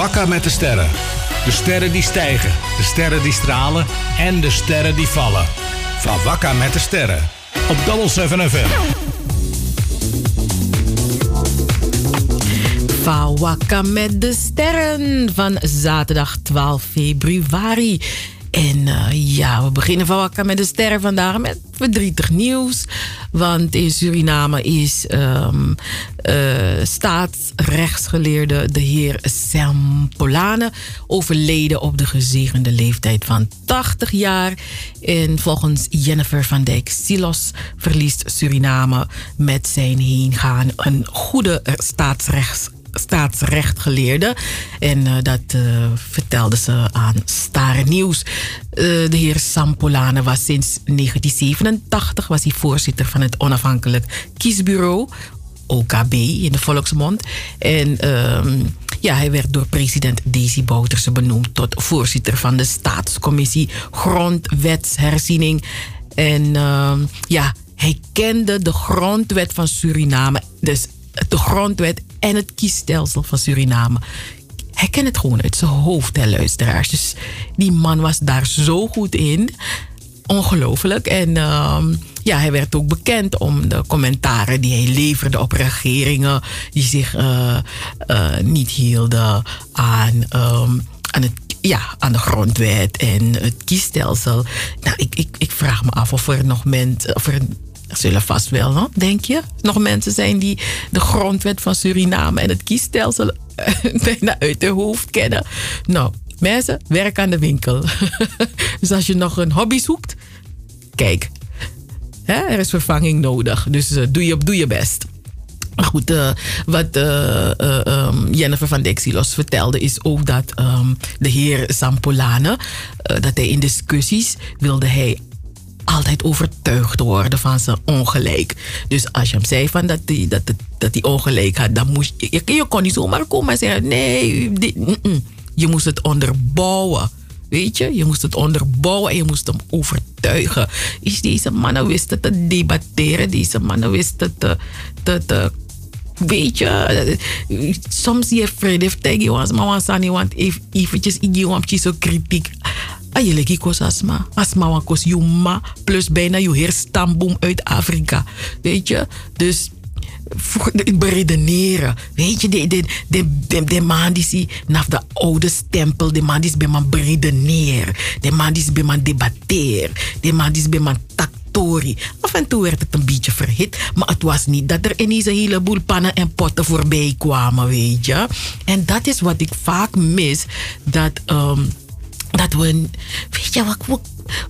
Wakka met de sterren. De sterren die stijgen, de sterren die stralen en de sterren die vallen. Van Wakka met de sterren. Op Double 7 FM. Van Wakka met de sterren van zaterdag 12 februari. En uh, ja, we beginnen van wakker met de sterren vandaag met verdrietig nieuws. Want in Suriname is um, uh, staatsrechtsgeleerde de heer Sam Polane overleden op de gezegende leeftijd van 80 jaar. En volgens Jennifer van Dijk Silos verliest Suriname met zijn heengaan een goede staatsrechts staatsrechtgeleerde. En uh, dat uh, vertelde ze aan Stare Nieuws. Uh, de heer Sampolane was sinds 1987 was hij voorzitter van het onafhankelijk kiesbureau. OKB in de volksmond. En ehm, ja, hij werd door president Daisy Bouterse benoemd tot voorzitter van de staatscommissie Grondwetsherziening. En ehm, ja, hij kende de grondwet van Suriname. Dus de grondwet en het kiesstelsel van Suriname. Hij kent het gewoon uit zijn hoofd, hè, luisteraars. Dus die man was daar zo goed in. Ongelooflijk. En uh, ja, hij werd ook bekend om de commentaren die hij leverde op regeringen die zich uh, uh, niet hielden aan, um, aan het ja, aan de grondwet en het kiesstelsel. Nou, ik, ik, ik vraag me af of er nog mensen, of er er zullen vast wel, denk je, nog mensen zijn die de grondwet van Suriname en het kiesstelsel bijna uit hun hoofd kennen. Nou, mensen, werk aan de winkel. dus als je nog een hobby zoekt, kijk, hè, er is vervanging nodig. Dus uh, doe, je, doe je best. Maar goed, uh, wat uh, Jennifer van Dexilos vertelde is ook dat um, de heer Sampolane, dat hij in discussies wilde hij altijd overtuigd worden van zijn ongelijk. Dus als je hem zei van dat hij dat, dat die ongelijk had, dan moest je, je kon niet zomaar komen en zeggen: nee, mm -mm. je moest het onderbouwen. Weet je, je moest het onderbouwen en je moest hem overtuigen. Is deze mannen wisten te debatteren, deze mannen wisten te, te, te weet je, soms je vrede tegen je, maar want eventjes, ik je zo kritiek Ayeleki kos asma. Asma wan kos yuma. Plus bijna je heer stamboom uit Afrika. Weet je? Dus beredeneren. Weet je, de, de, de, de, man die naar de oude stempel, de man die bij man beredeneer, de man die bij man debatteer, de man die is bij man taktori. Af en toe werd het een beetje verhit, maar het was niet dat er ineens een heleboel pannen en potten voorbij kwamen, weet je. En dat is wat ik vaak mis, dat... Um, dat we, weet je wat,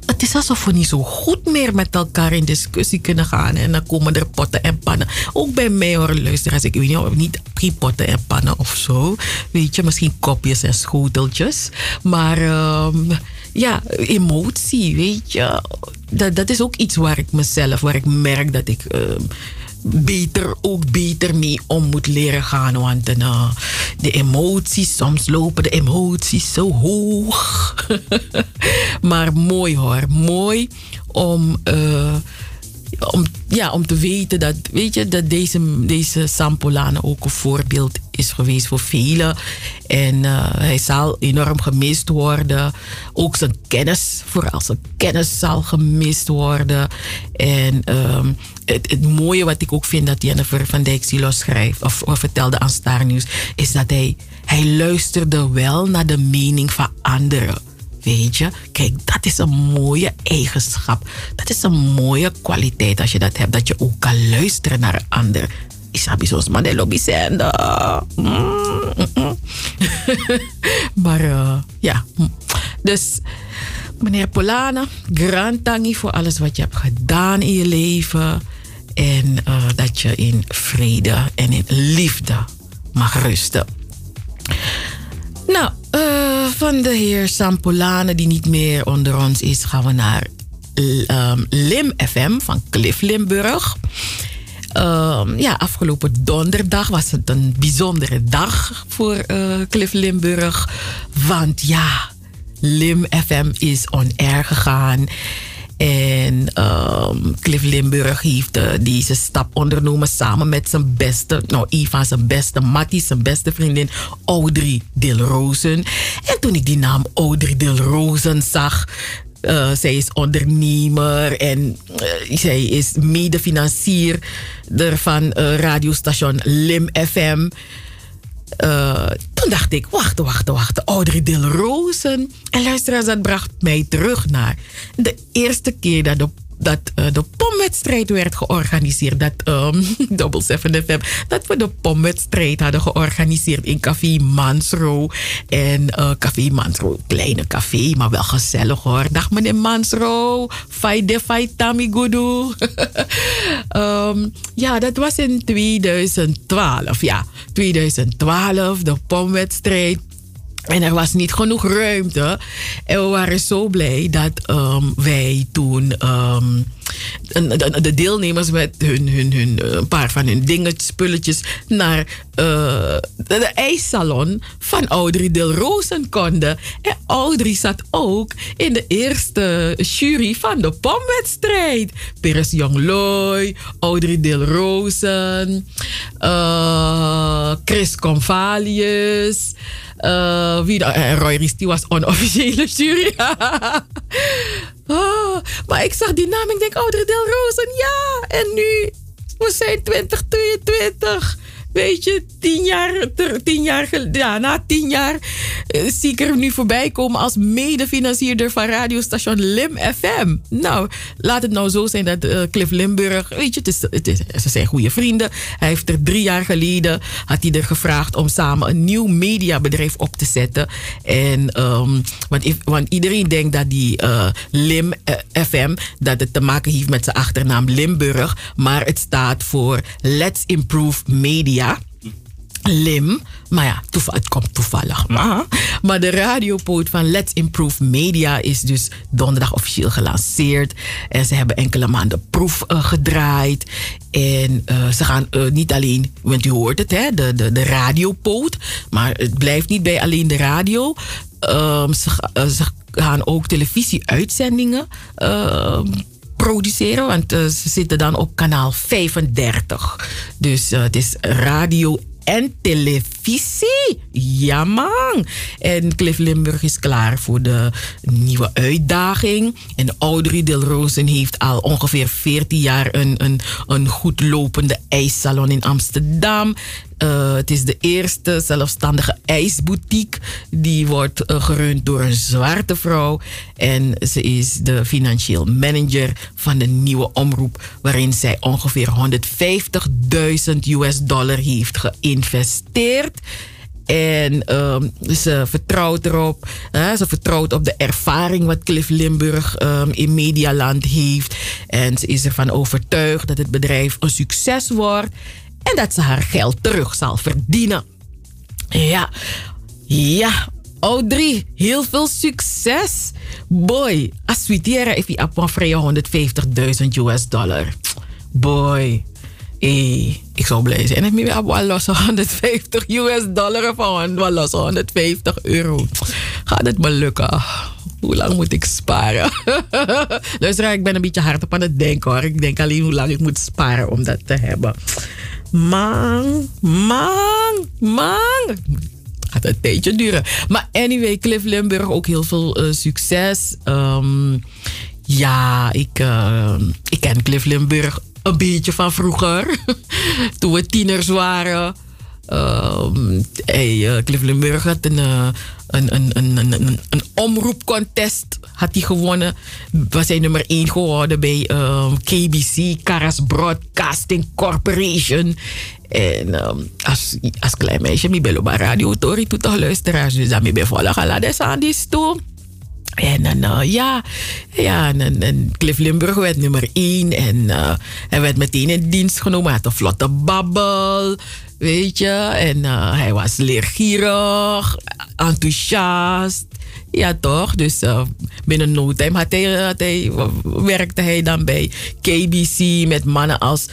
het is alsof we niet zo goed meer met elkaar in discussie kunnen gaan. En dan komen er potten en pannen. Ook bij mij hoor, luisteraars. Ik weet niet, niet geen potten en pannen of zo. Weet je, misschien kopjes en schoteltjes. Maar um, ja, emotie, weet je. Dat, dat is ook iets waar ik mezelf, waar ik merk dat ik... Um, beter, ook beter mee om moet leren gaan. Want uh, de emoties, soms lopen de emoties zo hoog. maar mooi hoor, mooi om, uh, om, ja, om te weten dat, weet je, dat deze, deze Sampolane ook een voorbeeld is geweest voor velen. En uh, hij zal enorm gemist worden. Ook zijn kennis, vooral zijn kennis zal gemist worden. En um, het, het, mooie wat ik ook vind dat Jennifer van Dijk Silo schrijft, of, of vertelde aan Star News, is dat hij, hij luisterde wel naar de mening van anderen. Weet je, kijk, dat is een mooie eigenschap. Dat is een mooie kwaliteit als je dat hebt, dat je ook kan luisteren naar een ander. Isabi zoals zijn. maar uh, ja, dus meneer Polana, grand voor alles wat je hebt gedaan in je leven. En uh, dat je in vrede en in liefde mag rusten. Nou, uh, van de heer Sampolane, die niet meer onder ons is, gaan we naar um, Lim FM van Cliff Limburg. Um, ja, afgelopen donderdag was het een bijzondere dag voor uh, Cliff Limburg. Want ja, Lim FM is on air gegaan. En um, Cliff Limburg heeft uh, deze stap ondernomen samen met zijn beste, nou, een van zijn beste matties, zijn beste vriendin, Audrey Dilrozen. En toen ik die naam Audrey Dilrozen zag, uh, zij is ondernemer en uh, zij is medefinancier van radiostation Lim FM. Toen dacht ik, wacht, wacht, wacht. Audrey Dilrozen. En luisteraars, dat bracht mij terug naar de eerste keer dat de dat uh, de pomwedstrijd werd georganiseerd. Dat um, Double 7 FM. Dat we de pomwedstrijd hadden georganiseerd in Café Mansro. En uh, Café Mansro, kleine café, maar wel gezellig hoor. Dag meneer Mansro. Faide Faitami Gudu. um, ja, dat was in 2012. Ja, 2012, de pomwedstrijd. En er was niet genoeg ruimte. En we waren zo blij dat um, wij toen um, de, de, deelnemers met hun, hun, hun, eh, een paar van hun dingetjes, spulletjes naar uh, de, ijssalon van Audrey Dilrozen konden. En Audrey zat ook in de eerste jury van de pomwedstrijd. Peres Jongloy, Audrey Dilrozen, uh, Chris Convalius. Wie Roy Risti was onofficiële jury. oh, maar ik zag die naam en ik denk, Audrey Del Rosen, ja. En nu, we zijn 2022 weet je, tien jaar, tien jaar, ja, na tien jaar uh, zie ik er nu voorbij komen als medefinancierder van radiostation Lim FM. Nou, laat het nou zo zijn dat uh, Cliff Limburg, weet je, het is, het is, ze zijn goede vrienden. Hij heeft er drie jaar geleden, had hij er gevraagd om samen een nieuw mediabedrijf op te zetten. En, um, want, if, want iedereen denkt dat die uh, Lim FM, dat het te maken heeft met zijn achternaam Limburg, maar het staat voor Let's Improve Media. Lim. Maar ja, het komt toevallig. Maar, maar de radiopoot van Let's Improve Media is dus donderdag officieel gelanceerd. En ze hebben enkele maanden proef uh, gedraaid. En uh, ze gaan uh, niet alleen, want u hoort het, hè, de, de, de radiopoot. Maar het blijft niet bij alleen de radio. Um, ze, ze, gaan ook televisieuitzendingen produceren. Want uh, ze zitten dan op kanaal 35. Dus uh, het is radio en televisie. Ja, man. En Cliff Limburg is klaar voor de nieuwe uitdaging. En Audrey Dilrozen heeft al ongeveer 14 jaar een, een, een goed lopende ijssalon in Amsterdam. Uh, het is de eerste zelfstandige ijsboutique. Die wordt uh, gerund door een zwarte vrouw. En ze is de financieel manager van de nieuwe omroep. Waarin zij ongeveer 150.000 US dollar heeft geïnvesteerd. En um, ze vertrouwt erop. Ze vertrouwt op de ervaring wat Cliff Limburg um, in Medialand heeft. En ze is ervan overtuigd dat het bedrijf een succes wordt. En dat ze haar geld terug zal verdienen. Ja, ja. Audrey, heel veel succes. Boy, we hier even op een 150.000 US dollar. Boy, hey, ik zou blij zijn. En ik heb wel los 150 US dollar van wel los 150 euro. Gaat het me lukken? Hoe lang moet ik sparen? Luister, ik ben een beetje hard op aan het denken hoor. Ik denk alleen hoe lang ik moet sparen om dat te hebben. Man, man, man. Gaat een tijdje duren. Maar anyway, Cliff Limburg ook heel veel uh, succes. Um, ja, ik, uh, ik ken Cliff Limburg een beetje van vroeger. Toen we tieners waren. Um, hey, uh, Cliff had een, uh, een, een, een, een, een omroepcontest had hij gewonnen. Was hij nummer 1 geworden bij KBC, Karas Broadcasting Corporation. En um, als, als klein meisje, ik ben op radio, Tori, toen toch luisteraars. Dus dan ben aan die stoel. En dan, uh, ja, ja en, en, Cliff Limburg werd nummer 1. En uh, hij werd meteen in dienst genomen. Hij had een vlotte babbel, weet je. En uh, hij was leergierig, enthousiast. Ja, toch? Dus binnen no time hij, werkte hij dan bij KBC met mannen als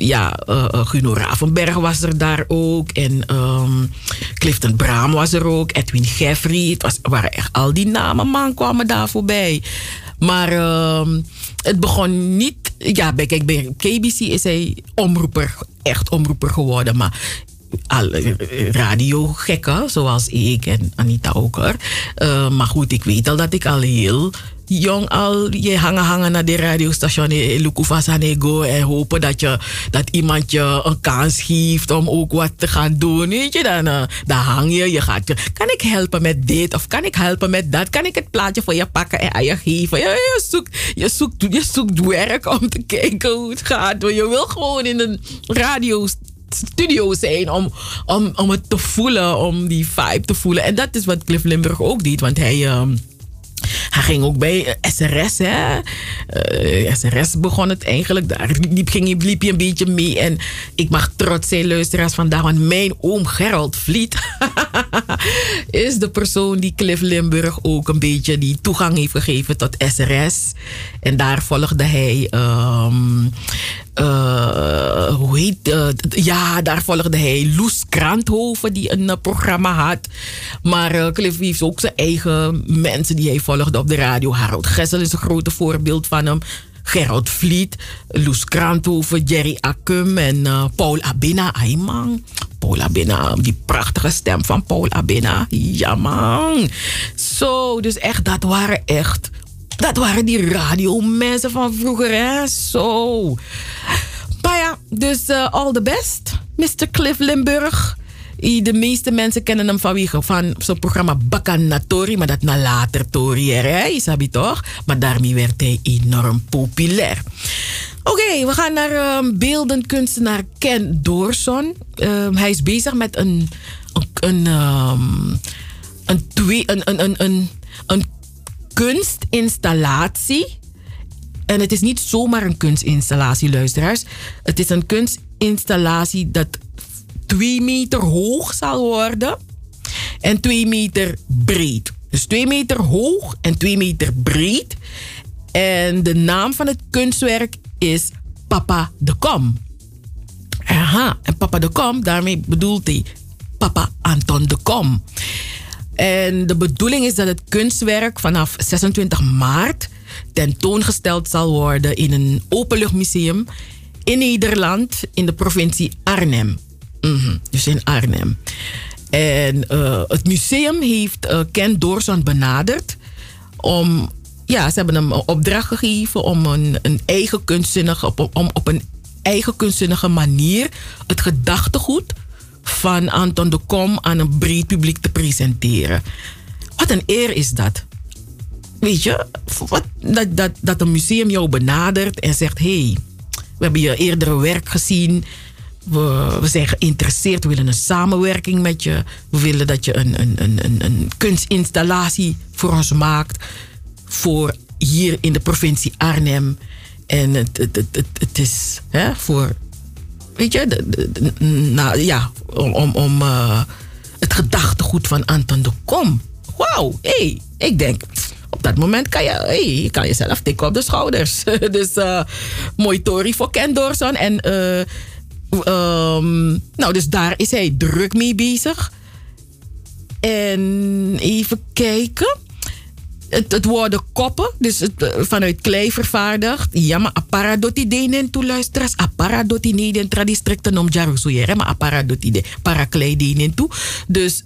ja, uh, Guno Ravenberg was er daar ook. En um, Clifton Braam was er ook. Edwin Jeffrey. Het was, waren echt al die namen, man, kwamen daar voorbij. Maar ehm, het begon niet. Ja, bij, kijk, bij KBC is hij omroeper, echt omroeper geworden. Maar alle radiogekken, zoals ik en Anita ook. Uh, maar goed, ik weet al dat ik al heel jong al je hangen hangen naar de radiostation in Lukufasanego en hopen dat, je, dat iemand je een kans geeft om ook wat te gaan doen. Weet je, dan, uh, dan hang je, je gaat kan ik helpen met dit of kan ik helpen met dat? Kan ik het plaatje voor je pakken en aan je geven? Je, zoekt, je, zoekt, je zoekt werk om te kijken hoe het gaat. Je wil gewoon in een radio studio zijn om, om, om het te voelen, om die vibe te voelen. En dat is wat Cliff Limburg ook deed, want hij. Um, hij ging ook bij SRS, hè. Uh, eh, SRS begon het eigenlijk. Daar liep, ging, liep je een beetje mee. En ik mag trots zijn, luisteraars vandaag. Want mijn oom Gerald Vliet is de persoon die Cliff Limburg ook een beetje die toegang heeft gegeven tot SRS. En daar volgde hij um, uh, hoe heet uh, Ja, daar volgde hij Loes Kranthoven, die een uh, programma had. Maar Cliff heeft ook zijn eigen mensen die hij volgde op de radio. Harold Gessel is een grote voorbeeld van hem. Gerald Vliet, Loes Kranthoven, Jerry Akum en Paul Abena. Ay man, Paul Abena, die prachtige stem van Paul Abena. Ja man. Zo, dus echt, dat waren echt dat waren die radiomensen van vroeger, hè? Zo. Maar ja, dus uh, all the best, Mr. Cliff Limburg. De meeste mensen kennen hem vanwege van zo'n programma Bakanatori, maar dat na later Tori hè, isabi toch? Maar daarmee werd hij enorm populair. Oké, we gaan naar um, beeldend kunstenaar Ken Doorson. Um, hij is bezig met een, een, een, um, een, twee, een, een, een, een kunstinstallatie. En het is niet zomaar een kunstinstallatie, luisteraars. Het is een kunstinstallatie dat twee meter hoog zal worden en twee meter breed. Dus twee meter hoog en twee meter breed. En de naam van het kunstwerk is Papa de Kom. Aha, en Papa de Kom, daarmee bedoelt hij Papa Anton de Kom. En de bedoeling is dat het kunstwerk vanaf 26 maart tentoongesteld zal worden in een openluchtmuseum in Nederland, in de provincie Arnhem. Mhm, dus in Arnhem. En uh, het museum heeft uh, Ken Doorson benaderd om, ja, ze hebben hem een opdracht gegeven om een, een eigen kunstzinnige, op, om op een eigen kunstzinnige manier het gedachtegoed van Anton de Kom aan een breed publiek te presenteren. Wat een eer is dat. Weet je, dat, dat, dat een museum jou benadert en zegt: hé, hey, we hebben je eerdere werk gezien. We, zijn geïnteresseerd, we willen een samenwerking met je. We willen dat je een, een, een, een, kunstinstallatie voor ons maakt. Voor hier in de provincie Arnhem. En het, het, het, het, is hè, voor weet je, nou, ja, om, om, uh, het gedachtegoed van Anton de Kom. Wauw, hey, ik denk, op dat moment kan je, hey, je kan tikken op de schouders. dus uh, mooi Tory voor Ken Doorson. En uh, um, nou, dus daar is hij druk mee bezig. En even kijken het, worden koppen, dus het, eh, vanuit klei vervaardigd. Ja, maar apara doti denen toe luisteraars. Apara doti neden tradistricten om jarusuyer. Maar apara doti de para klei denen toe. Dus uh,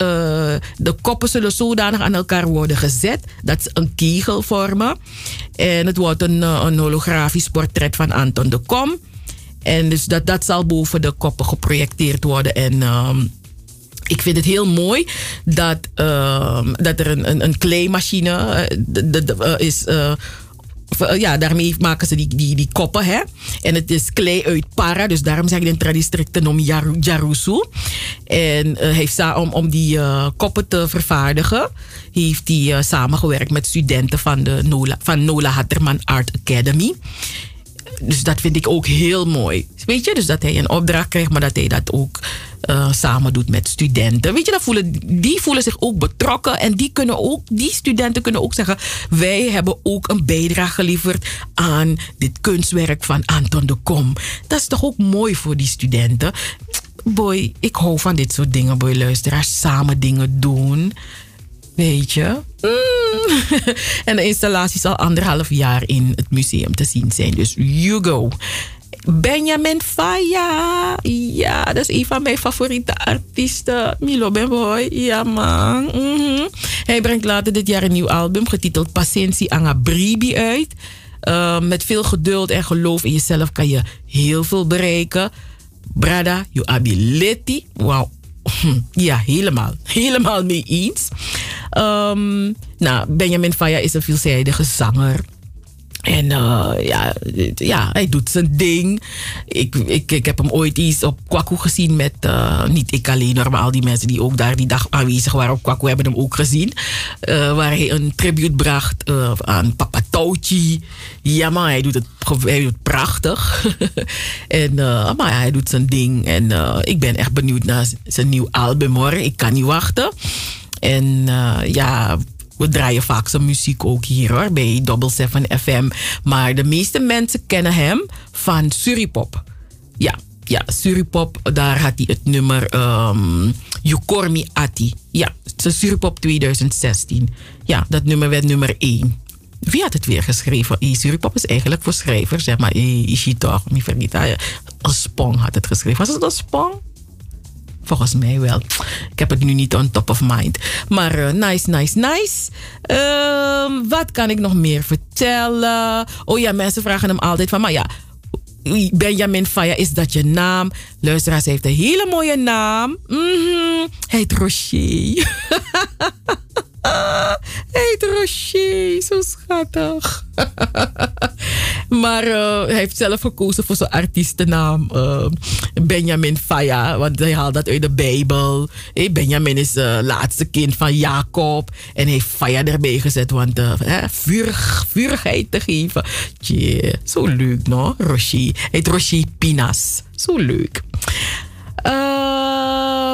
de koppen zullen zodanig aan elkaar worden gezet dat ze een kegel vormen. En het wordt een, eh, een holografisch portret van Anton de Kom. En dus dat, dat zal boven de koppen geprojecteerd worden. En... Um, ik vind het heel mooi dat, uh, dat er een, een, een kleemachine de, de, uh, is. Eh, ja, daarmee maken ze die, die, die koppen. Hè? En het is klei uit para. Dus daarom zeg ik in tradistricten om Jarusu. En heeft om, om die koppen te vervaardigen... heeft hij samengewerkt met studenten van, de Nola, van Nola Hatterman Art Academy dus dat vind ik ook heel mooi. Weet je, dus dat hij een opdracht krijgt, maar dat hij dat ook uh, samen doet met studenten. Weet je, voelen, die voelen zich ook betrokken en die, kunnen ook, die studenten kunnen ook zeggen: wij hebben ook een bijdrage geleverd aan dit kunstwerk van Anton de Kom. Dat is toch ook mooi voor die studenten. Boy, ik hou van dit soort dingen, boy, luisteraars. Samen dingen doen. Weet je? Mm. en de installatie zal anderhalf jaar in het museum te zien zijn. Dus you go. Benjamin Faya. Ja, dat is een van mijn favoriete artiesten. Milo Benboy. Ja, man. Mhm. Hij brengt later dit jaar een nieuw album getiteld Pacientie Anga Bribi uit. Uh, met veel geduld en geloof in jezelf kan je heel veel bereiken. Brada, you ability. Wauw. Ja, helemaal. Helemaal mee eens. Um, nou, Benjamin Faya is een veelzijdige zanger en uh, ja, ja, hij doet zijn ding. Ik, ik, ik heb hem ooit eens op Kwaku gezien met, uh, niet ik alleen, maar al die mensen die ook daar die dag aanwezig waren op Kwaku hebben hem ook gezien. Uh, waar hij een tribute bracht aan Papa Touchi. Ja, maar hij doet het, hij doet prachtig. en, maar ja, hij doet zijn ding. En ik ben echt benieuwd naar zijn nieuw album hoor. Ik kan niet wachten. En ja, we draaien vaak zijn muziek ook hier hoor, bij Double 7 FM. Maar de meeste mensen kennen hem van Suripop. Ja, ja, Suripop, daar had hij het nummer um, Yukormi Ati. Ja, Suripop 2016. Ja, dat nummer werd nummer 1. Wie had het weer geschreven? E Suripop is eigenlijk voor schrijvers, zeg maar. E Ishito, niet vergeten. Een Spong had het geschreven. Was het een Spong? Volgens mij wel. Ik heb het nu niet on top of mind. Maar uh, nice, nice, nice. Uh, wat kan ik nog meer vertellen? Oh ja, mensen vragen hem altijd van, maar ja, Benjamin Faya, is dat je naam? Luisteraars, heeft een hele mooie naam. -hmm. Hij heet Rocher. heet Rocher, zo schattig. maar uh, hij heeft zelf gekozen voor zijn artiestennaam uh, Benjamin Faya, want hij haalt dat uit de Bijbel. Benjamin is het uh, laatste kind van Jacob en heeft Faya erbij gezet, want vurig, vurigheid te geven. Zo leuk, no? Rocher. Hij heet Rocher Pinas. Zo leuk.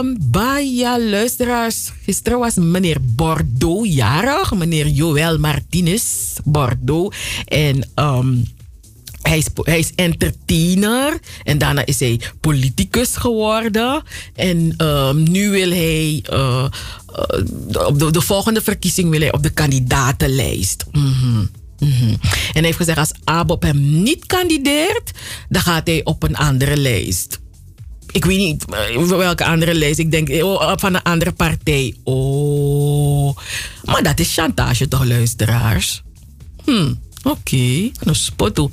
Uh, Baya luisteraars. Gisteren was meneer Bordeaux jarig. Meneer Joël Martinez Bordeaux. En um, hij, is, hij is entertainer. En daarna is hij politicus geworden. En um, nu wil hij. Uh, uh, op de, de, volgende verkiezing wil hij op de kandidatenlijst. Mm. En hij heeft gezegd: als Abob hem niet kandideert, dan gaat hij op een andere lijst ik weet niet eh, welke andere lijst. Ik denk oh, van een andere partij. Oh. Maar dat is chantage toch, luisteraars? Hm, oké. Okay. Nou, spotto.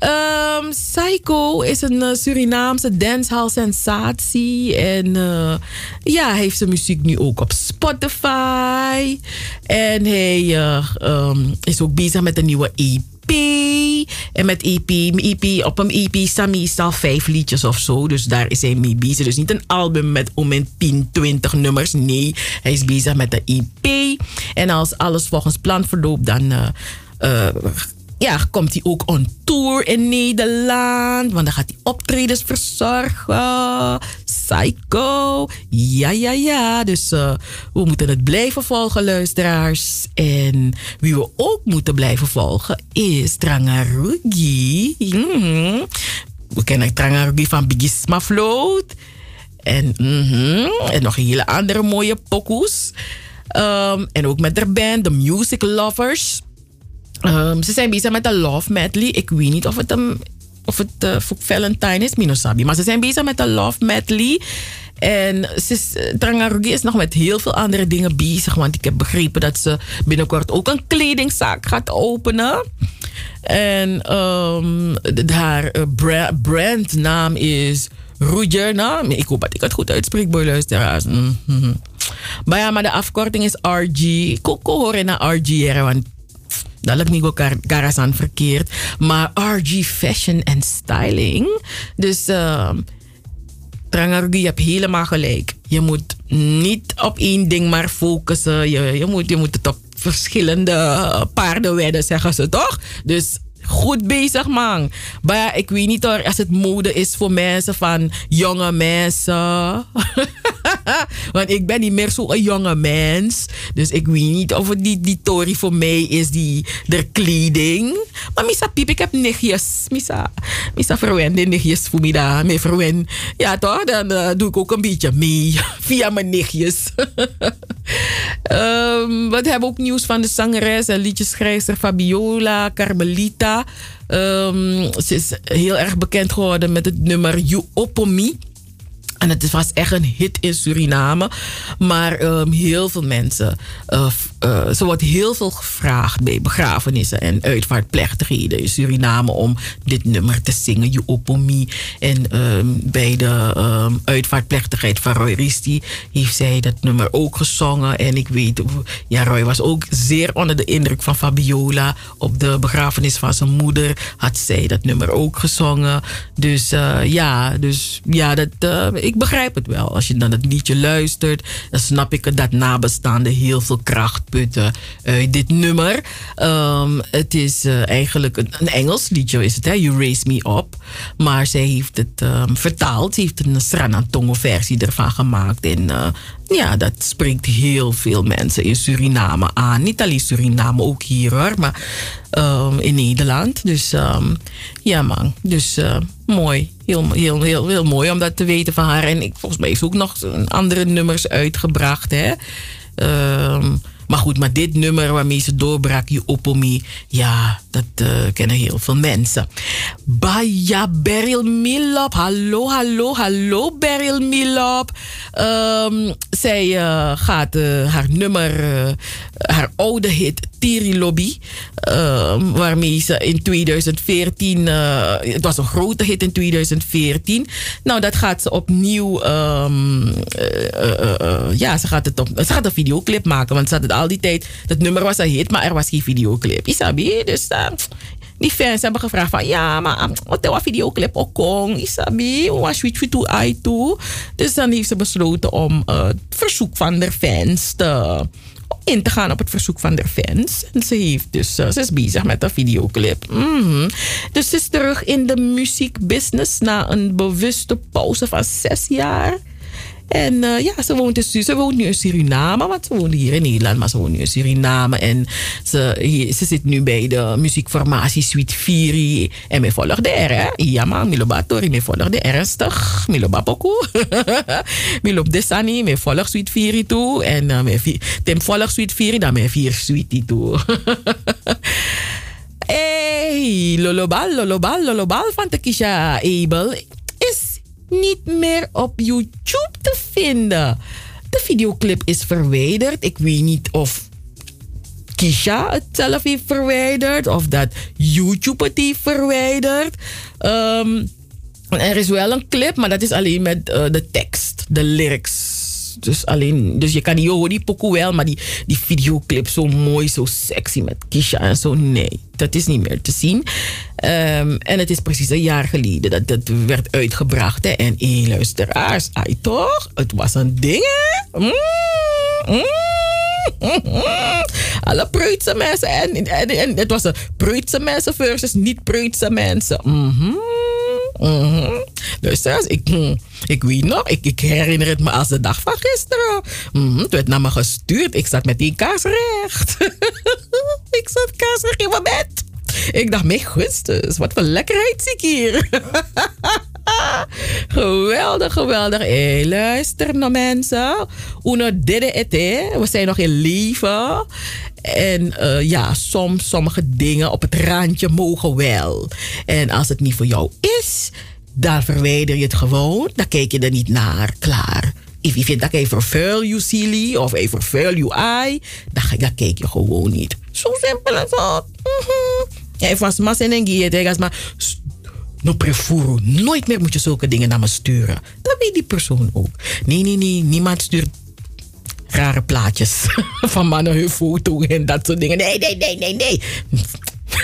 Um, Psycho is een uh, Surinaamse dancehall-sensatie. En ja, hij heeft zijn muziek nu ook op Spotify. En hij um, is ook bezig met een nieuwe EP. En met EP, EP, op een EP staan meestal vijf liedjes of zo. Dus daar is hij mee bezig. Dus niet een album met om en 10, 20 nummers. Nee, hij is bezig met de EP. En als alles volgens plan verloopt, dan... Uh, uh, ja, komt hij ook on tour in Nederland. Want dan gaat hij optredens verzorgen. Psycho. Ja, ja, ja. Dus uh, we moeten het blijven volgen, luisteraars. En wie we ook moeten blijven volgen is Trangarugi. -hmm. We kennen Trangarugi van Bigisma Float. En, mm -hmm. en nog hele andere mooie pokoes. Um, en ook met de band, The Music Lovers. Um, ze zijn bezig met een love medley. Ik weet niet of het, een, of het uh, Valentine is, Minosabi. Maar ze zijn bezig met een love medley. En Trangarugi is nog met heel veel andere dingen bezig. Want ik heb begrepen dat ze binnenkort ook een kledingzaak gaat openen. En um, haar brand, brandnaam is Rujerna. Ik hoop dat ik het goed uitspreek, boy luisteraars. Mm -hmm. Maar ja, maar de afkorting is RG. Ik hoor naar RG, want dat lijkt me ook Garasan verkeerd. Maar RG Fashion and Styling. Dus uh, je hebt helemaal gelijk. Je moet niet op één ding maar focussen. Je, je, moet, je moet het op verschillende paarden wedden, zeggen ze toch? Dus goed bezig, man. Maar ik weet niet hoor, als het mode is voor mensen van jonge mensen. Want ik ben niet meer zo'n jonge mens. Dus ik weet niet of het die, die Tory voor mij is, die de kleding. Maar misa piep, ik heb nichtjes. Misa, misa verwende nichtjes voor mij daar. Mee verwen. Ja toch, dan uh, doe ik ook een beetje mee. Via mijn nichtjes. um, we hebben ook nieuws van de zangeres en liedjeschrijver Fabiola Carmelita. Um, ze is heel erg bekend geworden met het nummer You. En het was echt een hit in Suriname. Maar um, heel veel mensen. Uh, uh, ze wordt heel veel gevraagd bij begrafenissen en uitvaartplechtigheden in Suriname om dit nummer te zingen, You Opomi. En um, bij de um, uitvaartplechtigheid van Roy Risti heeft zij dat nummer ook gezongen. En ik weet, ja, Roy was ook zeer onder de indruk van Fabiola. Op de begrafenis van zijn moeder had zij dat nummer ook gezongen. Dus uh, ja, dus ja, dat ik begrijp het wel. Als je dan het liedje luistert, dan snap ik dat nabestaanden heel veel kracht uit dit nummer. Um, het is uh, eigenlijk een, Engels liedje, is het, hè? You Raise Me Up. Maar zij heeft het um, vertaald. Ze heeft een Sranantongo versie ervan gemaakt. En uh, ja, dat spreekt heel veel mensen in Suriname aan. Niet alleen Suriname, ook hier hoor, maar um, in Nederland. Dus ja man, dus mooi. Heel, heel, heel, heel mooi om dat te weten van haar. En ik, volgens mij is ook nog andere nummers uitgebracht. Hè? Maar goed, maar dit nummer waarmee ze doorbrak, je Opomi, ja, dat uh, kennen heel veel mensen. Baya Beryl Milop, hallo, hallo, hallo Beryl Milop. Um, zij uh, gaat uh, haar nummer, haar oude hit Tiri Lobby, waarmee ze in 2014, het was een grote hit in 2014. Nou, dat gaat ze opnieuw, um, ja, ze gaat, het op, ze gaat een videoclip maken, want ze had het al die tijd, dat nummer was een hit, maar er was geen videoclip. Isabi, dus uh, die fans hebben gevraagd van, ja, maar wat een videoclip ook kon, Isabi, was switch to i toe. Dus dan heeft ze besloten om uh, het verzoek van de fans te, in te gaan op het verzoek van de fans. En ze, heeft dus, uh, ze is bezig met een videoclip. Mm. Dus ze is terug in de muziekbusiness na een bewuste pauze van zes jaar. En uh, ja, ze woont, dus, ze woont nu in Suriname, want ze woont hier in Nederland, maar ze woont nu in Suriname. En ze, ze zit nu bij de muziekformatie Sweet Fury. En mij volgt de R, hè? Ja, man, Miloba Tori, mij volgt de ernstig. Miloba Poku. Milop Desani, mij volgt Sweet Fury toe. En uh, mij, Tim volgt Sweet Fury, dan mij vier Sweetie toe. hey, lolobal, lolobal, lolobal van Tekisha Abel is niet meer op YouTube te De videoclip is verwijderd. Ik weet niet of Kisha het zelf heeft verwijderd of dat YouTube het heeft verwijderd. Um, er is wel een clip, maar dat is alleen met uh, de tekst, de lyrics. Dus, alleen, dus je kan die horen, die pokoe wel, maar die, die videoclip zo mooi, zo sexy met Kisha en zo. Nee, dat is niet meer te zien. Um, en het is precies een jaar geleden dat dat werd uitgebracht. Hè. En één luisteraars, ai toch? Het was een ding, hè? Mm, mm. Alle Preutse mensen. En, en, en, het was een Preutse mensen versus niet-Preutse mensen. Mhm. Mm Mm-hmm. Luister, ik, ik weet nog, ik, ik, herinner het me als de dag van gisteren. Mm-hmm. Het werd naar me gestuurd. Ik zat met die kaas recht. ik zat kaarsrecht in mijn bed. Ik dacht, mijn gustus, wat voor lekkerheid zie ik hier. geweldig, geweldig. Hey, luister naar mensen. Uno dede We zijn nog in leven. En uh, ja, soms sommige dingen op het randje mogen wel. En als het niet voor jou is, dan verwijder je het gewoon. Dan kijk je er niet naar. Klaar. If je vindt dat hij vervuil je silly of hij vervuil je eye, dan, dan kijk je gewoon niet. Zo simpel is dat. Mm-hmm. Ja, was mas en en maar no prefuro. Nooit meer moet je zulke dingen naar me sturen. Dat weet die persoon ook. Nee, nee, nee. Niemand stuurt rare plaatjes van mannen hun foto en dat soort dingen. Nee, nee, nee, nee, nee.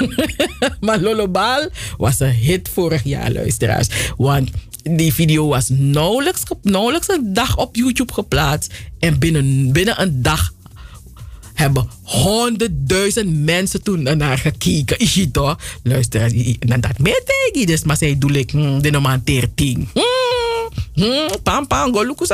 maar Lolobal was een hit vorig jaar, luisteraars. Want die video was nauwelijks, nauwelijks een dag op YouTube geplaatst. En binnen, binnen een dag hebben honderdduizend mensen toen naar gekeken. Is het toch? Luister, en dat met tegen. Dus maar zij doe ik mm, de normaal 13. Mm, mm, pam pam, go look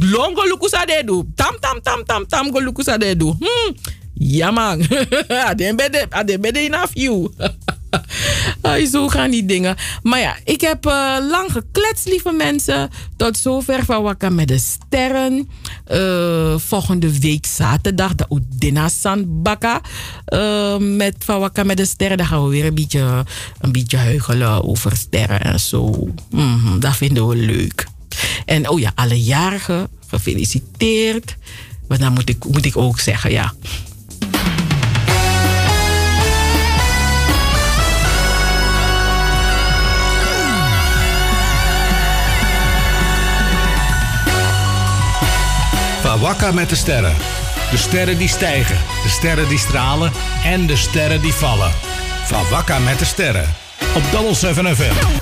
Long go look do. Tam tam tam tam tam go look do. Hmm. Ja man. Aden bede, aden bede enough you. zo gaan die dingen. Maar ja, ik heb uh, lang gekletst, lieve mensen. Tot zover van Wakka met de Sterren. Uh, volgende week zaterdag, de Udina Sandbaka. Uh, met van Wakka met de Sterren. Dan gaan we weer een beetje, een beetje huigelen over sterren en zo. Mm dat vinden we leuk. En oh ja, alle jarigen gefeliciteerd. Maar dan moet ik, moet ik ook zeggen, ja. Wakka met de sterren. De sterren die stijgen, de sterren die stralen en de sterren die vallen. Van Wakka met de sterren. Op Double 7 FM.